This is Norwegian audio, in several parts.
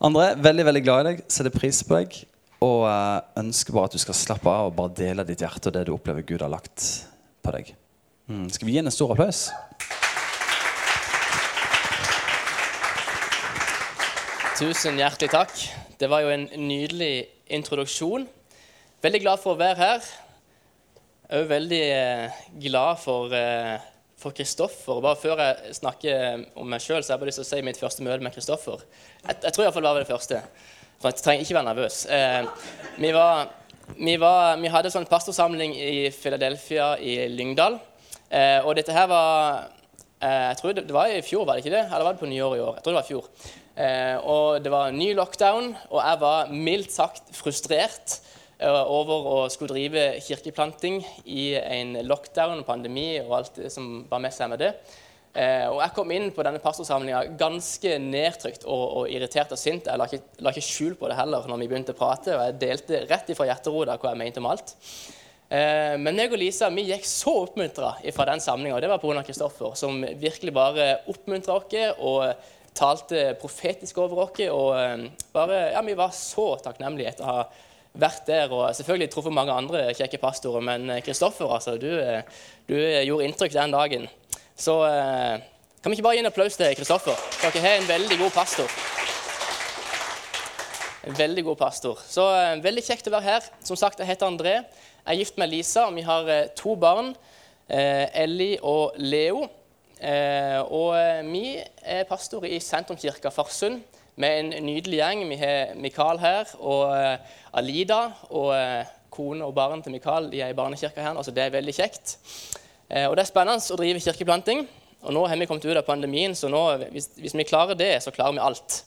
André, veldig veldig glad i deg, setter pris på deg. Og eh, ønsker bare at du skal slappe av og bare dele ditt hjerte og det du opplever Gud har lagt på deg. Mm. Skal vi gi henne en stor applaus? Tusen hjertelig takk. Det var jo en nydelig introduksjon. Veldig glad for å være her. Jeg er jo veldig eh, glad for eh, for Kristoffer. Bare før jeg snakker om meg sjøl, så har jeg bare lyst til å si mitt første møte med Kristoffer. Jeg, jeg, tror iallfall det var det første. For jeg trenger ikke være nervøs. Eh, vi, var, vi, var, vi, hadde sånn pastorsamling i Philadelphia i Lyngdal. Eh, og dette her var eh, Jeg tror det, det, var i fjor, var det ikke det? Eller var det på nyåret i år? Jeg tror det var i fjor. Eh, og det var ny lockdown, og jeg var mildt sagt frustrert over å skulle drive kirkeplanting i en lockdown, pandemi og alt som var med seg med det. Eh, og Jeg kom inn på denne pastorsamlinga ganske nedtrykt og, og, irritert og sint. Jeg la ikke, la ikke, skjul på det heller når vi begynte å prate, og jeg delte rett ifra hjerterota hva jeg mente om alt. Eh, men meg og Lisa vi gikk så oppmuntra fra den samlinga, og det var pga. Kristoffer, som virkelig bare oppmuntra oss og talte profetisk over oss. Og eh, bare, ja, vi var så takknemlige etter å ha vært der og selvfølgelig truffet mange andre kjekke pastorer, men Kristoffer, altså, du, du gjorde inntrykk den dagen. Så eh, kan vi ikke bare gi en applaus til Kristoffer? Dere har en veldig god pastor. En veldig god pastor. Så eh, Veldig kjekt å være her. Som sagt, Jeg heter André. Jeg er gift med Lisa, og vi har eh, to barn. Eh, Ellie og Leo. Eh, og eh, vi er pastor i Sentrumskirka Farsund med en nydelig gjeng. Vi har Mikael her og Alida. Og kone og barn til Mikael de er i barnekirka her. Altså, det er veldig kjekt. Eh, og Det er spennende å drive kirkeplanting. Og Nå har vi kommet ut av pandemien, så nå, hvis, hvis, vi klarer det, så klarer vi alt.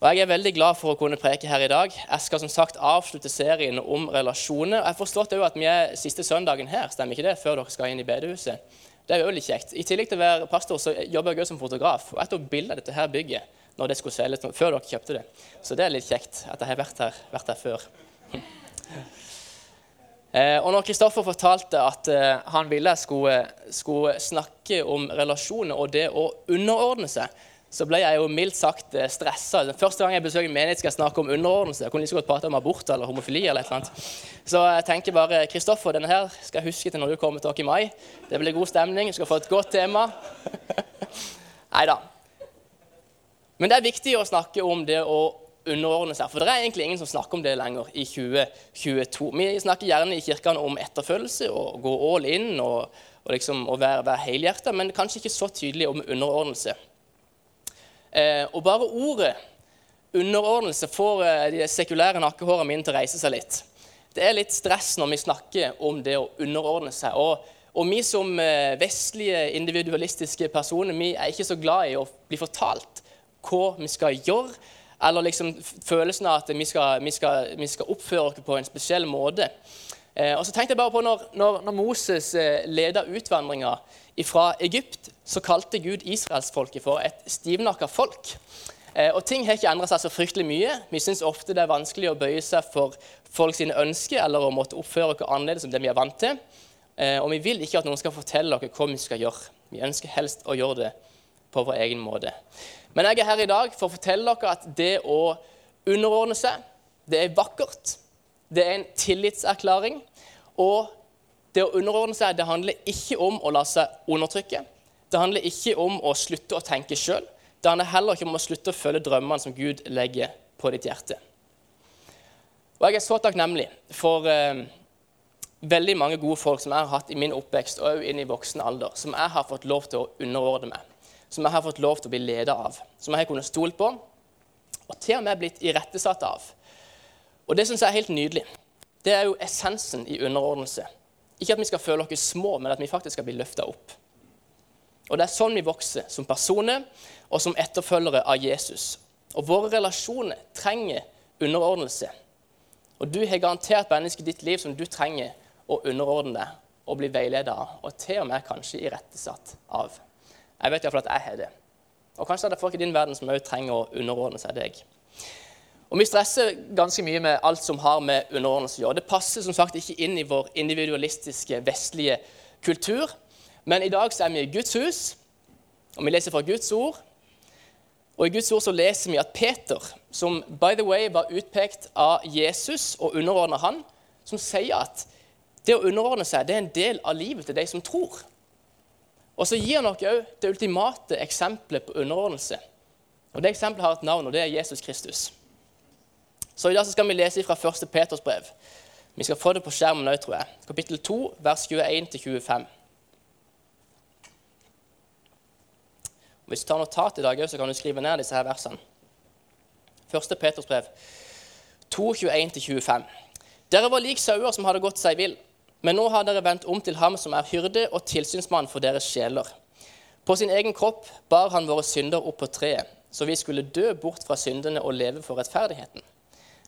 Og Jeg er veldig glad for å kunne preke her i dag. Jeg skal som sagt avslutte serien om relasjoner. Jeg har forstått at vi er siste søndagen her, stemmer ikke det, før dere skal inn i bedehuset. Det er jo veldig kjekt. I tillegg til å være pastor så jobber jeg også som fotograf. Og jeg tok bilde dette her bygget når det skulle selges, før dere kjøpte det. Så det er litt kjekt at jeg har vært her, vært her før. Eh, og når Kristoffer fortalte at eh, han ville jeg skulle, skulle, snakke om relasjoner og det å underordne seg, så ble jeg jo mildt sagt eh, stressa. Den første gang jeg besøker menighet, skal jeg snakke om underordnelse. Jeg kunne like godt prate om abort eller homofili. eller et. Så jeg tenker bare Kristoffer, denne her skal jeg huske til når du kommer til oss i mai. Det blir god stemning. Du skal få et godt tema. Nei da. Men det er viktig å snakke om det å underordne seg. For det er egentlig ingen som snakker om det lenger i 2022. Vi snakker gjerne i kirkene om etterfølgelse og gå all in og, og, liksom, og være, være helhjerta, men kanskje ikke så tydelig om underordnelse. Eh, og bare ordet underordnelse får eh, de sekulære nakkehårene mine til å reise seg litt. Det er litt stress når vi snakker om det å underordne seg. Og, og vi som eh, vestlige, individualistiske personer vi er ikke så glad i å bli fortalt hva vi skal gjøre, eller liksom følelsen av at vi skal, vi skal, vi skal oppføre oss på en spesiell måte. Eh, og så tenkte jeg bare på Når, når, når Moses eh, leda utvandringa fra Egypt, så kalte Gud israelsfolket for et stivnakka folk. Eh, og Ting har ikke endra seg så fryktelig mye. Vi syns ofte det er vanskelig å bøye seg for folk sine ønsker eller å måtte oppføre oss annerledes enn det vi er vant til. Eh, og vi vil ikke at noen skal fortelle oss hva vi skal gjøre. Vi ønsker helst å gjøre det på vår egen måte. Men jeg er her i dag for å fortelle dere at det å underordne seg, det er vakkert. Det er en tillitserklæring. Og det å underordne seg det handler ikke om å la seg undertrykke. Det handler ikke om å slutte å tenke sjøl. Det handler heller ikke om å slutte å følge drømmene som Gud legger på ditt hjerte. Og Jeg er så takknemlig for eh, veldig mange gode folk som jeg har hatt i min oppvekst og også inn i voksen alder, som jeg har fått lov til å underordne meg som jeg har fått lov til å bli leder av. Som jeg har kunnet stole på, og til og med blitt irettesatt av. Og det syns jeg er helt nydelig. Det er jo essensen i underordnelse. Ikke at vi skal føle oss små, men at vi faktisk skal bli løfta opp. Og Det er sånn vi vokser som personer og som etterfølgere av Jesus. Og Våre relasjoner trenger underordnelse. Og Du har garantert mennesker i ditt liv som du trenger å underordne deg og bli veileda av, og til og med kanskje irettesatt av. Jeg vet iallfall at jeg har det. Og kanskje er det folk i din verden som òg trenger å underordne seg deg. Og Vi stresser ganske mye med alt som har med underordnelse å gjøre. Det passer som sagt ikke inn i vår individualistiske vestlige kultur. Men i dag så er vi i Guds hus, og vi leser fra Guds ord. Og I Guds ord så leser vi at Peter, som by the way var utpekt av Jesus og underordna han, som sier at det å underordne seg det er en del av livet til de som tror. Og så gir han oss òg det ultimate eksempelet på underordnelse. Og Det eksempelet har et navn, og det er Jesus Kristus. Så I dag så skal vi lese fra 1. Peters brev. Vi skal få det på skjermen òg, tror jeg. Kapittel 2, vers 21-25. Hvis du tar notat i dag, så kan du skrive ned disse her versene. 1. Peters brev 2, 21-25. Dere var lik sauer som hadde gått seg vill, men nå har dere vendt om til ham som er hyrde og tilsynsmann for deres sjeler. På sin egen kropp bar han våre synder opp på treet, så vi skulle dø bort fra syndene og leve for rettferdigheten.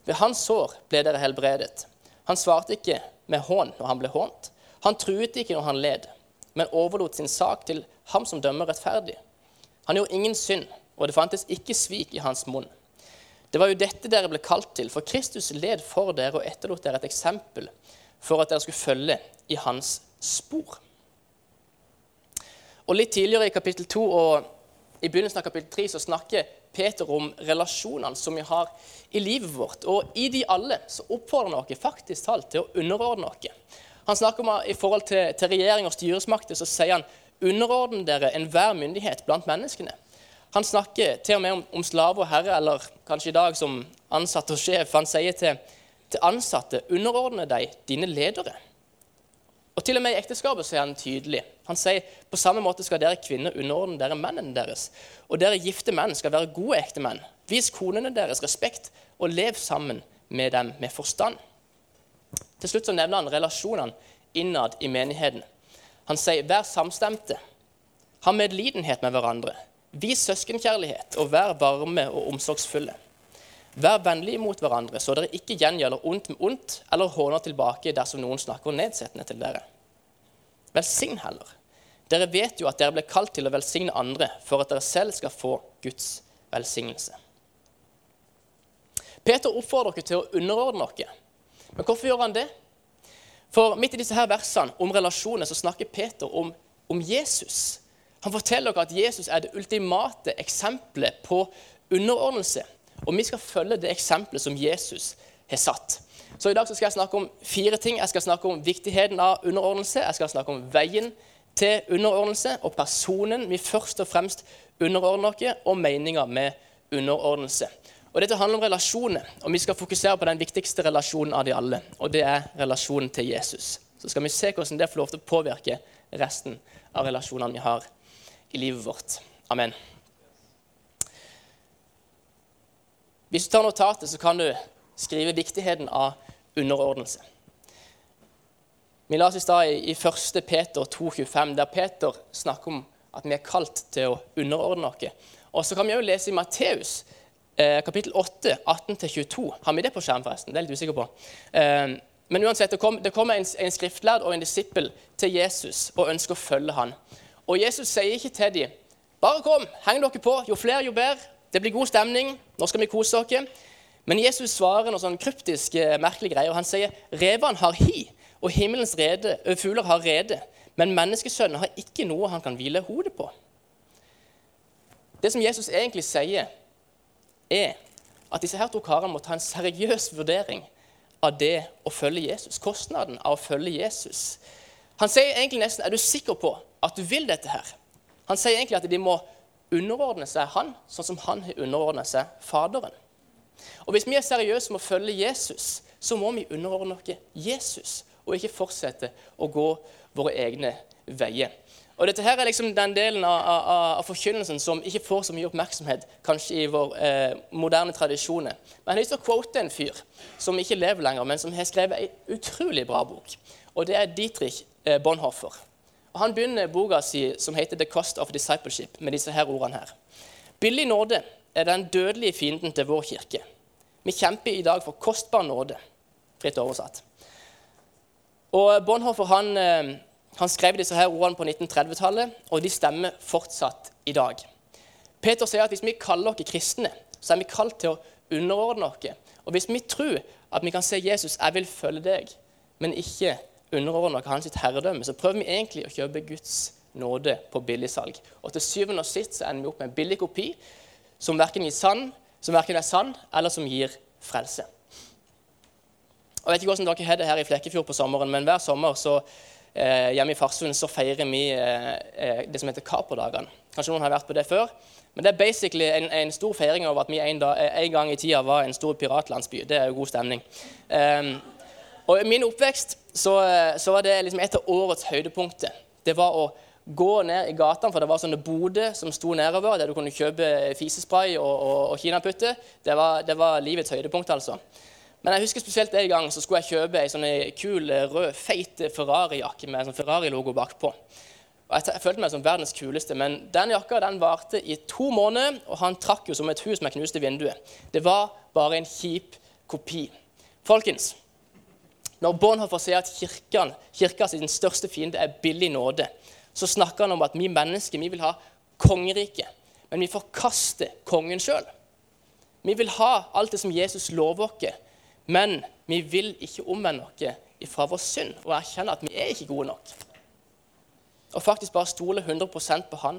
Ved hans sår ble dere helbredet. Han svarte ikke med hån når han ble hånt. Han truet ikke når han led, men overlot sin sak til ham som dømmer rettferdig. Han gjorde ingen synd, og det fantes ikke svik i hans munn. Det var jo dette dere ble kalt til, for Kristus led for dere og etterlot dere et eksempel for at dere skulle følge i hans spor. Og Litt tidligere i kapittel 2 og i begynnelsen av kapittel 3 så snakker Peter om relasjonene som vi har i livet vårt. Og i de alle så oppfordrer han oss faktisk talt til å underordne oss. Han snakker om i forhold til, til regjering og styresmakter, så sier han underordne dere enhver myndighet blant menneskene. Han snakker til og med om, om slave og herre, eller kanskje i dag som ansatt og sjef. Han sier til, til ansatte underordne deg dine ledere. Og Til og med i ekteskapet så er han tydelig. Han sier på samme måte skal dere kvinner underordne dere mennene deres. Og dere gifte menn skal være gode ektemenn. Vis konene deres respekt, og lev sammen med dem med forstand. Til slutt så nevner han relasjonene innad i menigheten. Han sier vær samstemte, ha medlidenhet med hverandre, vis søskenkjærlighet og vær varme og omsorgsfulle. Vær vennlige mot hverandre, så dere ikke gjengjelder ondt med ondt eller håner tilbake dersom noen snakker nedsettende til dere. Velsign heller. Dere vet jo at dere ble kalt til å velsigne andre for at dere selv skal få Guds velsignelse. Peter oppfordrer dere til å underordne dere. Men hvorfor gjør han det? For midt i disse her versene om relasjoner så snakker Peter om, om Jesus. Han forteller dere at Jesus er det ultimate eksempelet på underordnelse. Og vi skal følge det eksempelet som Jesus har satt. Så I dag skal jeg snakke om fire ting. Jeg skal snakke om viktigheten av underordnelse. Jeg skal snakke om veien til underordnelse og personen vi først og fremst underordner oss, og meninga med underordnelse. Og Dette handler om relasjoner, og vi skal fokusere på den viktigste relasjonen av de alle. Og det er relasjonen til Jesus. Så skal vi se hvordan det får lov til å påvirke resten av relasjonene vi har i livet vårt. Amen. Hvis du tar notatet, så kan du skrive viktigheten av underordnelse. Vi la oss i stad i 1. Peter 2,25, der Peter snakker om at vi er kalt til å underordne oss. Og så kan vi òg lese i Matteus kapittel 8, 18-22. Har vi det på skjerm, forresten? Det er jeg litt usikker på. Eh, men uansett, det kommer kom en, en skriftlærd og en disippel til Jesus og ønsker å følge han. Og Jesus sier ikke til dem bare kom, heng dere på. Jo flere, jo bedre. Det blir god stemning. Nå skal vi kose oss. Men Jesus svarer noen sånn kryptiske, merkelige greier. Han sier revene har hi, og himmelens rede, fugler har rede. Men menneskesønnen har ikke noe han kan hvile hodet på. Det som Jesus egentlig sier, er at disse her to karene må ta en seriøs vurdering av det å følge Jesus. Kostnaden av å følge Jesus. Han sier egentlig nesten er du sikker på at du vil dette her. Han sier egentlig at de må underordne seg han, sånn som han har underordnet seg Faderen. Og Hvis vi er seriøse med å følge Jesus, så må vi underordne oss Jesus, og ikke fortsette å gå våre egne veier. Og Dette her er liksom den delen av, av, av, forkynnelsen som ikke får så mye oppmerksomhet kanskje i vår eh, moderne tradisjoner. Men jeg har lyst til å quote en fyr som ikke lever lenger, men som har skrevet en utrolig bra bok. Og Det er Dietrich Bonhoffer. Bonhoeffer. Og Han begynner boka si som heter 'The Cost of Discipleship', med disse her ordene her. Billig nåde er den dødelige fienden til vår kirke. Vi kjemper i dag for kostbar nåde, fritt oversatt. Og Bonhoeffer han, eh, han skrev disse her ordene på 1930-tallet, og de stemmer fortsatt i dag. Peter sier at hvis vi kaller oss kristne, så er vi kalt til å underordne oss. Og hvis vi tror at vi kan se Jesus 'Jeg vil følge deg', men ikke underordna hans herredømme, så prøver vi egentlig å kjøpe Guds nåde på billigsalg. Og til syvende og sist så ender vi opp med en billig kopi som verken, sann, som verken er sann, eller som gir frelse. Jeg vet ikke hvordan dere har det her i Flekkefjord på sommeren, men hver sommer så, eh, hjemme i Farsund så feirer vi eh, eh det som heter Kaperdagene. Kanskje noen har vært på det før? Men det er basically en, en stor feiring over at vi en, dag, eh, en, gang i tida var en stor piratlandsby. Det er jo god stemning. Um, og I min oppvekst så, eh, så var det liksom et av årets høydepunkter. Det var å gå ned i gatene, for det var sånne boder som sto nedover, der du kunne kjøpe fisespray og, og, og kinaputter. Det det var livets høydepunkt, altså. Men jeg husker spesielt en gang så skulle jeg kjøpe ei sånn kul, rød, feit Ferrari-jakke med sånn Ferrari-logo bakpå. Og jeg, jeg, følte meg som verdens kuleste, men den jakka den varte i to måneder, og han trakk jo som et hus med knuste vinduer. Det var bare en kjip kopi. Folkens, når Bonhoeffer sier at kirken, kirka sin største fiende er billig nåde, så snakker han om at vi mennesker vi vil ha kongeriket, men vi forkaster kongen sjøl. Vi vil ha alt det som Jesus lover oss, men vi vil ikke omvende oss fra vår synd og erkjenne at vi er ikke gode nok. Og faktisk bare stole 100% på han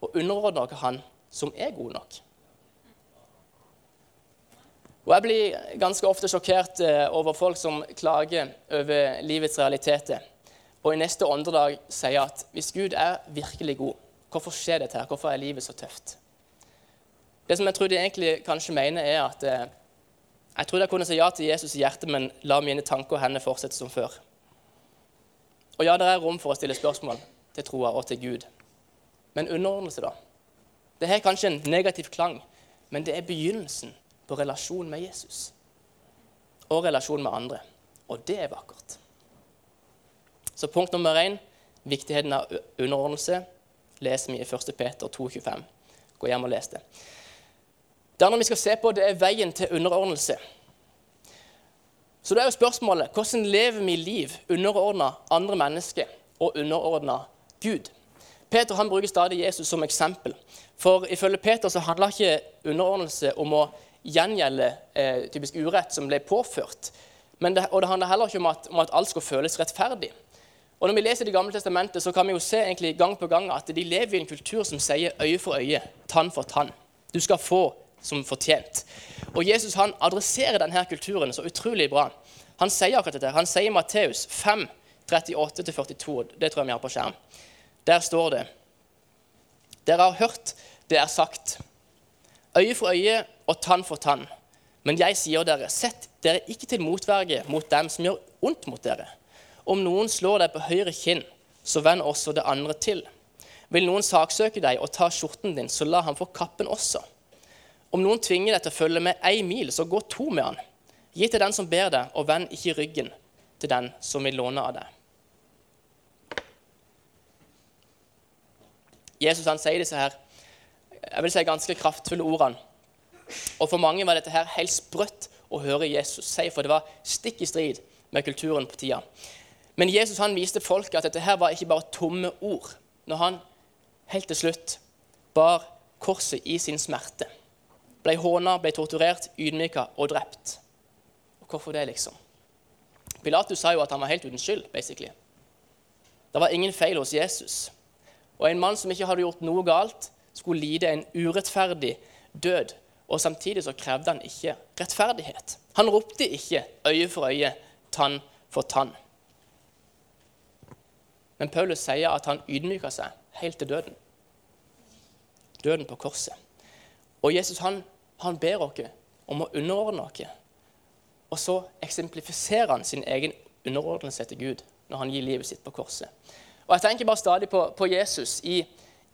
og underordne oss han som er gode nok. Og Jeg blir ganske ofte sjokkert eh, over folk som klager over livets realiteter, og i neste åndedag sier at hvis Gud er virkelig god, hvorfor skjer dette her? Hvorfor er livet så tøft? Det som jeg tror de egentlig kanskje mener, er at eh, jeg trodde jeg kunne si ja til Jesus i hjertet, men la mine tanker og hender fortsette som før. Og ja, det er rom for å stille spørsmål til troa og til Gud. Men underordnelse, da? Det har kanskje en negativ klang, men det er begynnelsen på relasjon med Jesus. Og relasjon med andre. Og det er vakkert. Så punkt nummer én viktigheten av underordnelse leser vi i 1. Peter 2,25. Gå hjem og les det. Det andre vi skal se på, det er veien til underordnelse. Så det er jo spørsmålet hvordan lever vi liv underordna andre mennesker og underordna Gud? Peter han bruker stadig Jesus som eksempel. For ifølge Peter så handler ikke underordnelse om å gjengjelde eh, typisk urett som ble påført. Det, og det handler heller ikke om at, om at, alt skal føles rettferdig. Og Når vi leser Det gamle testamentet, så kan vi jo se egentlig gang på gang at de lever i en kultur som sier øye for øye, tann for tann. Du skal få som fortjent. Og Jesus han adresserer denne kulturen så utrolig bra. Han sier akkurat dette. Han sier Matteus 5, 38-42. Det tror jeg vi har på skjerm. Der står det Dere har hørt det er sagt. Øye for øye og tann for tann. Men jeg sier dere, sett dere ikke til motverge mot dem som gjør ondt mot dere. Om noen slår deg på høyre kinn, så vend også det andre til. Vil noen saksøke deg og ta skjorten din, så la ham få kappen også. Om noen tvinger deg til å følge med ei mil, så gå to med han. Gi til den som ber deg, og vend ikke ryggen til den som vil låne av deg. Jesus han sier disse her, jeg vil si ganske kraftfulle ordene. Og For mange var dette her helt sprøtt å høre Jesus si, for det var stikk i strid med kulturen på tida. Men Jesus han viste folket at dette her var ikke bare tomme ord. Når han helt til slutt bar korset i sin smerte ble håna, ble torturert, ydmyka og drept. Og hvorfor det, liksom? Pilatus sa jo at han var helt uten skyld. basically. Det var ingen feil hos Jesus. Og en mann som ikke hadde gjort noe galt, skulle lide en urettferdig død. Og samtidig så krevde han ikke rettferdighet. Han ropte ikke øye for øye, tann for tann. Men Paulus sier at han ydmyka seg helt til døden. Døden på korset. Og Jesus han han ber oss om å underordne oss. Og så eksemplifiserer han sin egen underordnelse til Gud når han gir livet sitt på korset. Og Jeg tenker bare stadig på, på Jesus i,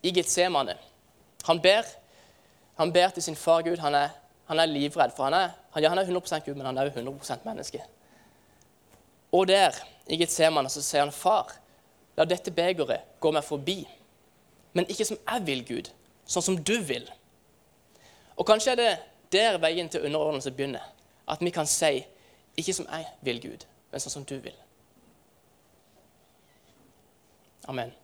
i Getsemane. Han ber, han ber til sin far Gud. Han er, han er livredd, for han er, han, ja, han er 100 Gud, men han er jo 100% menneske. Og der, i Getsemane, så sier han, 'Far, la dette begeret gå meg forbi.' Men ikke som jeg vil, Gud, sånn som du vil. Og kanskje er det der veien til underordnelse begynner. At vi kan si ikke som jeg vil, Gud, men sånn som du vil. Amen.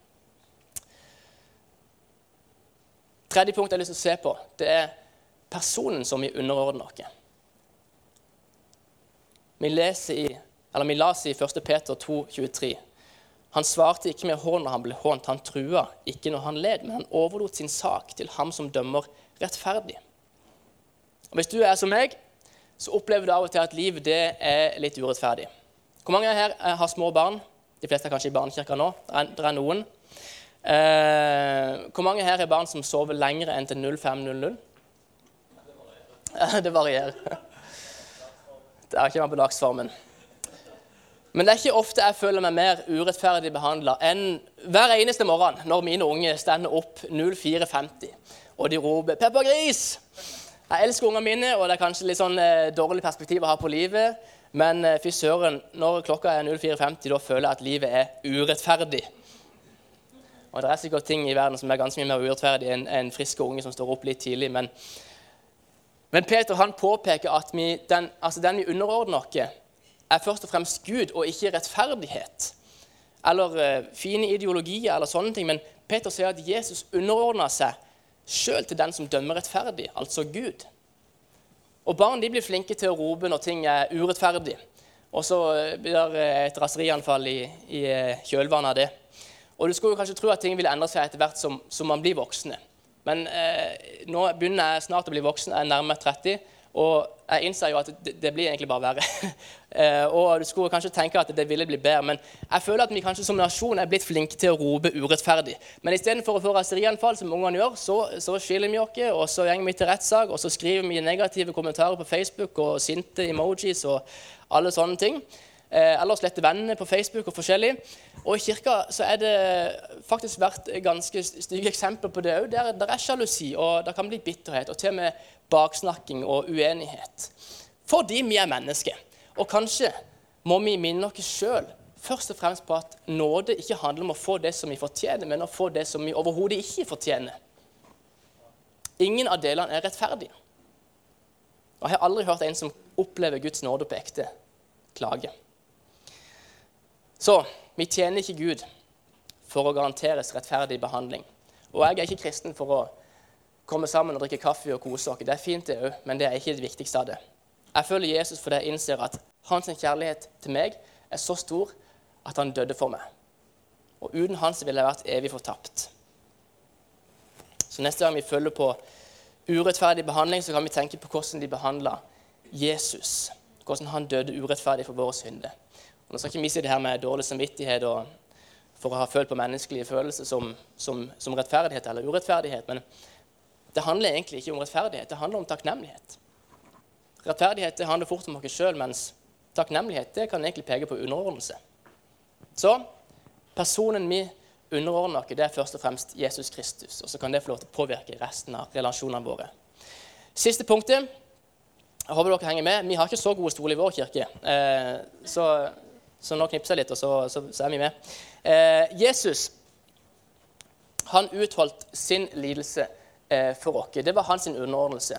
Tredje punkt jeg har lyst til å se på, det er personen som vi underordner oss. Vi, leser i, eller vi leser i 1. Peter 2, 23. Han svarte ikke med hånd når han ble hånt, han trua ikke når han led, men han overlot sin sak til ham som dømmer rettferdig. Og Hvis du er som meg, så opplever du av og til at livet det er litt urettferdig. Hvor mange her eh, har små barn? De fleste er kanskje i barnekirka nå. Det er, det er noen. Eh, hvor mange her er barn som sover lenger enn til 05.00? Det varierer. Det er ikke man på dagsformen. Men det er ikke ofte jeg føler meg mer urettferdig behandla enn hver eneste morgen når mine unge stender opp 04.50 og de roper 'Peppa Gris'. Jeg elsker ungene mine, og det er kanskje litt sånn eh, dårlig perspektiv å ha på livet. Men eh, fy søren, når klokka er 04.50, da føler jeg at livet er urettferdig. Og det er sikkert ting i verden som er ganske mye mer urettferdig enn en friske unge som står opp litt tidlig. Men, men Peter han påpeker at vi, den, altså den vi underordner oss, er først og fremst Gud og ikke rettferdighet. Eller uh, fine ideologier eller sånne ting. Men Peter sier at Jesus underordner seg sjøl til den som dømmer rettferdig, altså Gud. Og Barn de blir flinke til å rope når ting er urettferdig. Og så eh, blir det et raserianfall i, i eh, kjølvannet av det. Og Du skulle kanskje tro at ting ville endre seg etter hvert som, som man blir voksne. Men eh, nå begynner jeg snart å bli voksen, jeg er nærmere 30. Og jeg innser jo at det, det blir egentlig bare verre. eh, og du skulle kanskje tenke at det ville bli bedre, men jeg føler at vi kanskje som nasjon er blitt flinke til å rope urettferdig. Men istedenfor å få raserianfall, som ungene gjør, så, så skiller vi oss, og så går vi til rettssak, og så skriver vi negative kommentarer på Facebook og sinte emojis og alle sånne ting. Eh, eller slette vennene på Facebook og forskjellig. Og i kirka så er det faktisk vært ganske stygge eksempler på det òg. Der, der er sjalusi, og det kan bli bitterhet. og til og med baksnakking og uenighet. Fordi vi er mennesker. Og kanskje må vi minne oss sjøl først og fremst på at nåde ikke handler om å få det som vi fortjener, men å få det som vi overhodet ikke fortjener. Ingen av delene er rettferdige. Og Jeg har aldri hørt en som opplever Guds nåde på ekte, klage. Så vi tjener ikke Gud for å garanteres rettferdig behandling. Og jeg er ikke kristen for å komme sammen og drikke kaffe og kose oss. Det er fint, det òg, men det er ikke det viktigste av det. Jeg følger Jesus fordi jeg innser at hans kjærlighet til meg er så stor at han døde for meg. Og uten hans ville jeg vært evig fortapt. Så neste gang vi følger på urettferdig behandling, så kan vi tenke på hvordan de behandla Jesus. Hvordan han døde urettferdig for våre synder. Og nå skal ikke vi si det her med dårlig samvittighet og for å ha følt på menneskelige følelser som, som, som rettferdighet eller urettferdighet. men det handler egentlig ikke om rettferdighet, det handler om takknemlighet. Rettferdighet det handler fort om oss sjøl, mens takknemlighet det kan egentlig peke på underordnelse. Så personen vi underordner oss, det er først og fremst Jesus Kristus. Og så kan det få lov til å påvirke resten av relasjonene våre. Siste punktet. Jeg håper dere henger med. Vi har ikke så gode stoler i vår kirke. Eh, så, så, nå knipser jeg litt, og så, så, så er vi med. Eh, Jesus han utholdt sin lidelse eh, for oss. Det var hans underordnelse.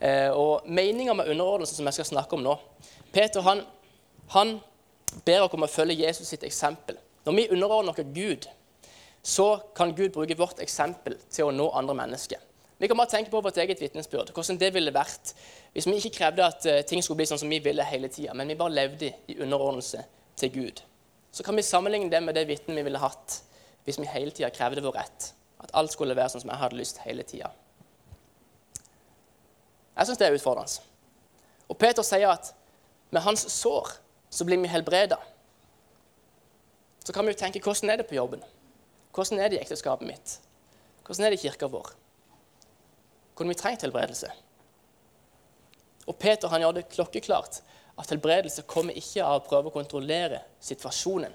Eh, og Meninga med underordnelse som jeg skal snakke om nå Peter han, han ber oss om å følge Jesus sitt eksempel. Når vi underordner oss Gud, så kan Gud bruke vårt eksempel til å nå andre mennesker. Vi kan bare tenke på vårt eget vitnesbyrd, hvordan det ville vært hvis vi ikke krevde at uh, ting skulle bli sånn som vi ville hele tida, men vi bare levde i underordnelse til Gud. Så kan vi sammenligne det med det vitnet vi ville hatt hvis vi hele tida krevde vår rett. At alt skulle være sånn som jeg hadde lyst hele tida. Jeg syns det er utfordrende. Og Peter sier at med hans sår så blir vi helbreda. Så kan vi jo tenke hvordan er det på jobben? Hvordan er det i ekteskapet mitt? Hvordan er det i kirka vår? Hvordan vi trenger helbredelse? Og Peter han gjør det klokkeklart at helbredelse kommer ikke av å prøve å kontrollere situasjonen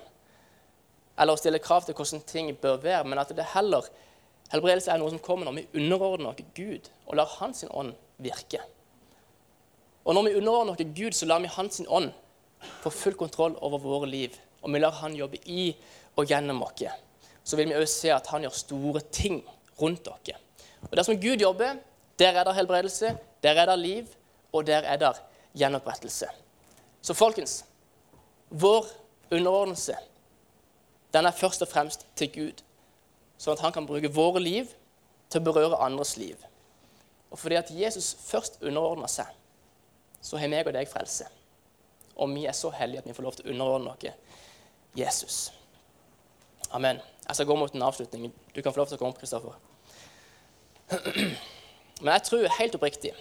eller å stille krav til hvordan ting bør være, men at det heller Helbredelse er noe som kommer når vi underordner oss Gud og lar Hans ånd virke. Og når vi underordner oss Gud, så lar vi Hans ånd få full kontroll over våre liv. Og vi lar Han jobbe i og gjennom oss. Så vil vi òg se at Han gjør store ting rundt oss. Og Der som Gud jobber, der er det helbredelse, der er det liv, og der er det gjenopprettelse. Så folkens, vår underordnelse den er først og fremst til Gud sånn at han kan bruke våre liv til å berøre andres liv. Og fordi at Jesus først underordner seg, så har meg og deg frelse. Og vi er så heldige at vi får lov til å underordne oss Jesus. Amen. Jeg skal gå mot en avslutning. Du kan få lov til å komme opp, Kristoffer. Men jeg tror helt oppriktig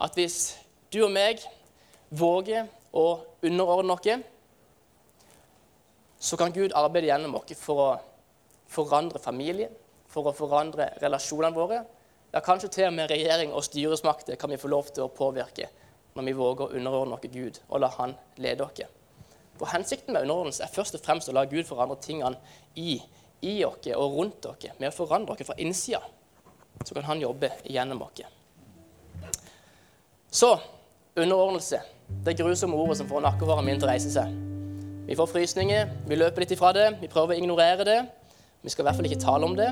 at hvis du og meg våger å underordne oss, så kan Gud arbeide gjennom oss for å forandre familien, for å forandre relasjonene våre. Ja, kanskje til og med regjering og styresmakter kan vi få lov til å påvirke når vi våger å underordne oss Gud og la Han lede oss. For Hensikten med underordnelse er først og fremst å la Gud forandre tingene i, i oss og rundt oss. Med å forandre oss fra innsida, så kan Han jobbe gjennom oss. Så underordnelse. Det grusomme ordet som får nakkehårene mine til å reise seg. Vi får frysninger, vi løper litt ifra det, vi prøver å ignorere det. Vi skal i hvert fall ikke tale om det.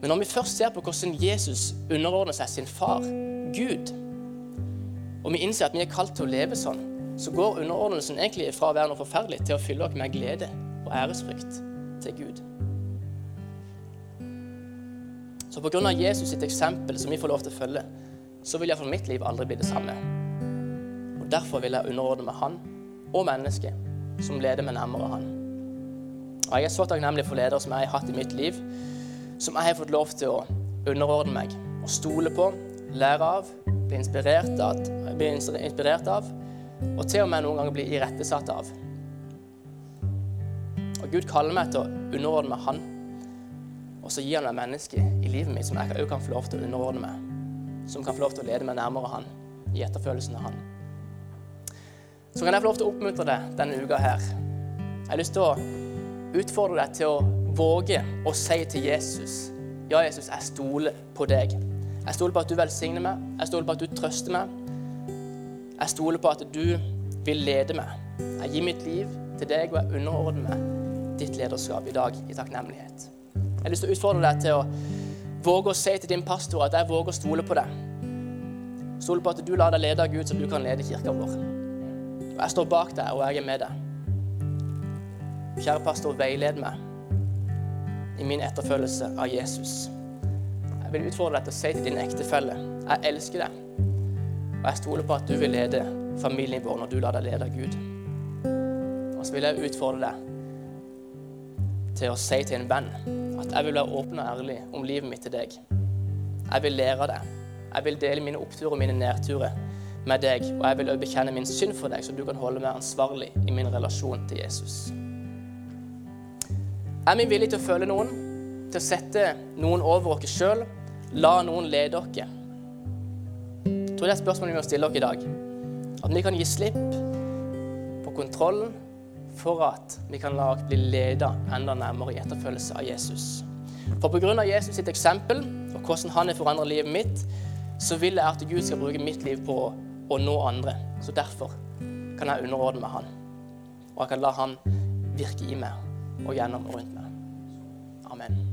Men når vi først ser på hvordan Jesus underordner seg sin far, Gud, og vi innser at vi er kalt til å leve sånn, så går underordnelsen egentlig fra å være noe forferdelig til å fylle oss med glede og æresfrykt til Gud. Så pga. Jesus sitt eksempel, som vi får lov til å følge, så vil iallfall mitt liv aldri bli det samme. Derfor vil jeg underordne meg Han og mennesket som leder meg nærmere Han. Og Jeg er så takknemlig for ledere som jeg har hatt i mitt liv, som jeg har fått lov til å underordne meg og stole på, lære av, bli inspirert av, bli inspirert av og til og med noen ganger bli irettesatt av. Og Gud kaller meg til å underordne meg Han, og så gir Han meg mennesker i livet mitt som jeg òg kan få lov til å underordne meg, som kan få lov til å lede meg nærmere Han i etterfølelsen av Han. Så kan jeg få lov til å oppmuntre deg denne uka her. Jeg har lyst til å utfordre deg til å våge å si til Jesus Ja, Jesus, jeg stoler på deg. Jeg stoler på at du velsigner meg. Jeg stoler på at du trøster meg. Jeg stoler på at du vil lede meg. Jeg gir mitt liv til deg, og jeg underordner meg ditt lederskap i dag i takknemlighet. Jeg har lyst til å utfordre deg til å våge å si til din pastor at jeg våger å stole på deg. Stole på at du lar deg lede av Gud, så du kan lede kirka vår. Og Jeg står bak deg, og jeg er med deg. Kjære pastor, veiled meg i min etterfølgelse av Jesus. Jeg vil utfordre deg til å si til din ektefelle jeg elsker deg. Og jeg stoler på at du vil lede familien vår når du lar deg lede av Gud. Og så vil jeg utfordre deg til å si til en venn at jeg vil være åpen og ærlig om livet mitt til deg. Jeg vil lære av deg. Jeg vil dele mine oppturer og mine nedturer med deg. Og jeg vil også bekjenne min synd for deg, så du kan holde meg ansvarlig i min relasjon til Jesus. Er vi villige til å følge noen? Til å sette noen over oss sjøl? La noen lede oss? Jeg tror det er spørsmålet vi må stille oss i dag. At vi kan gi slipp på kontrollen for at vi kan la oss bli ledet enda nærmere i etterfølgelse av Jesus. For pga. Jesus sitt eksempel og hvordan han har forandret livet mitt, så vil jeg at Gud skal bruke mitt liv på å nå andre. Så derfor kan jeg underordne meg han. Og jeg kan la han virke i meg og gjennom og rundt meg. Amen.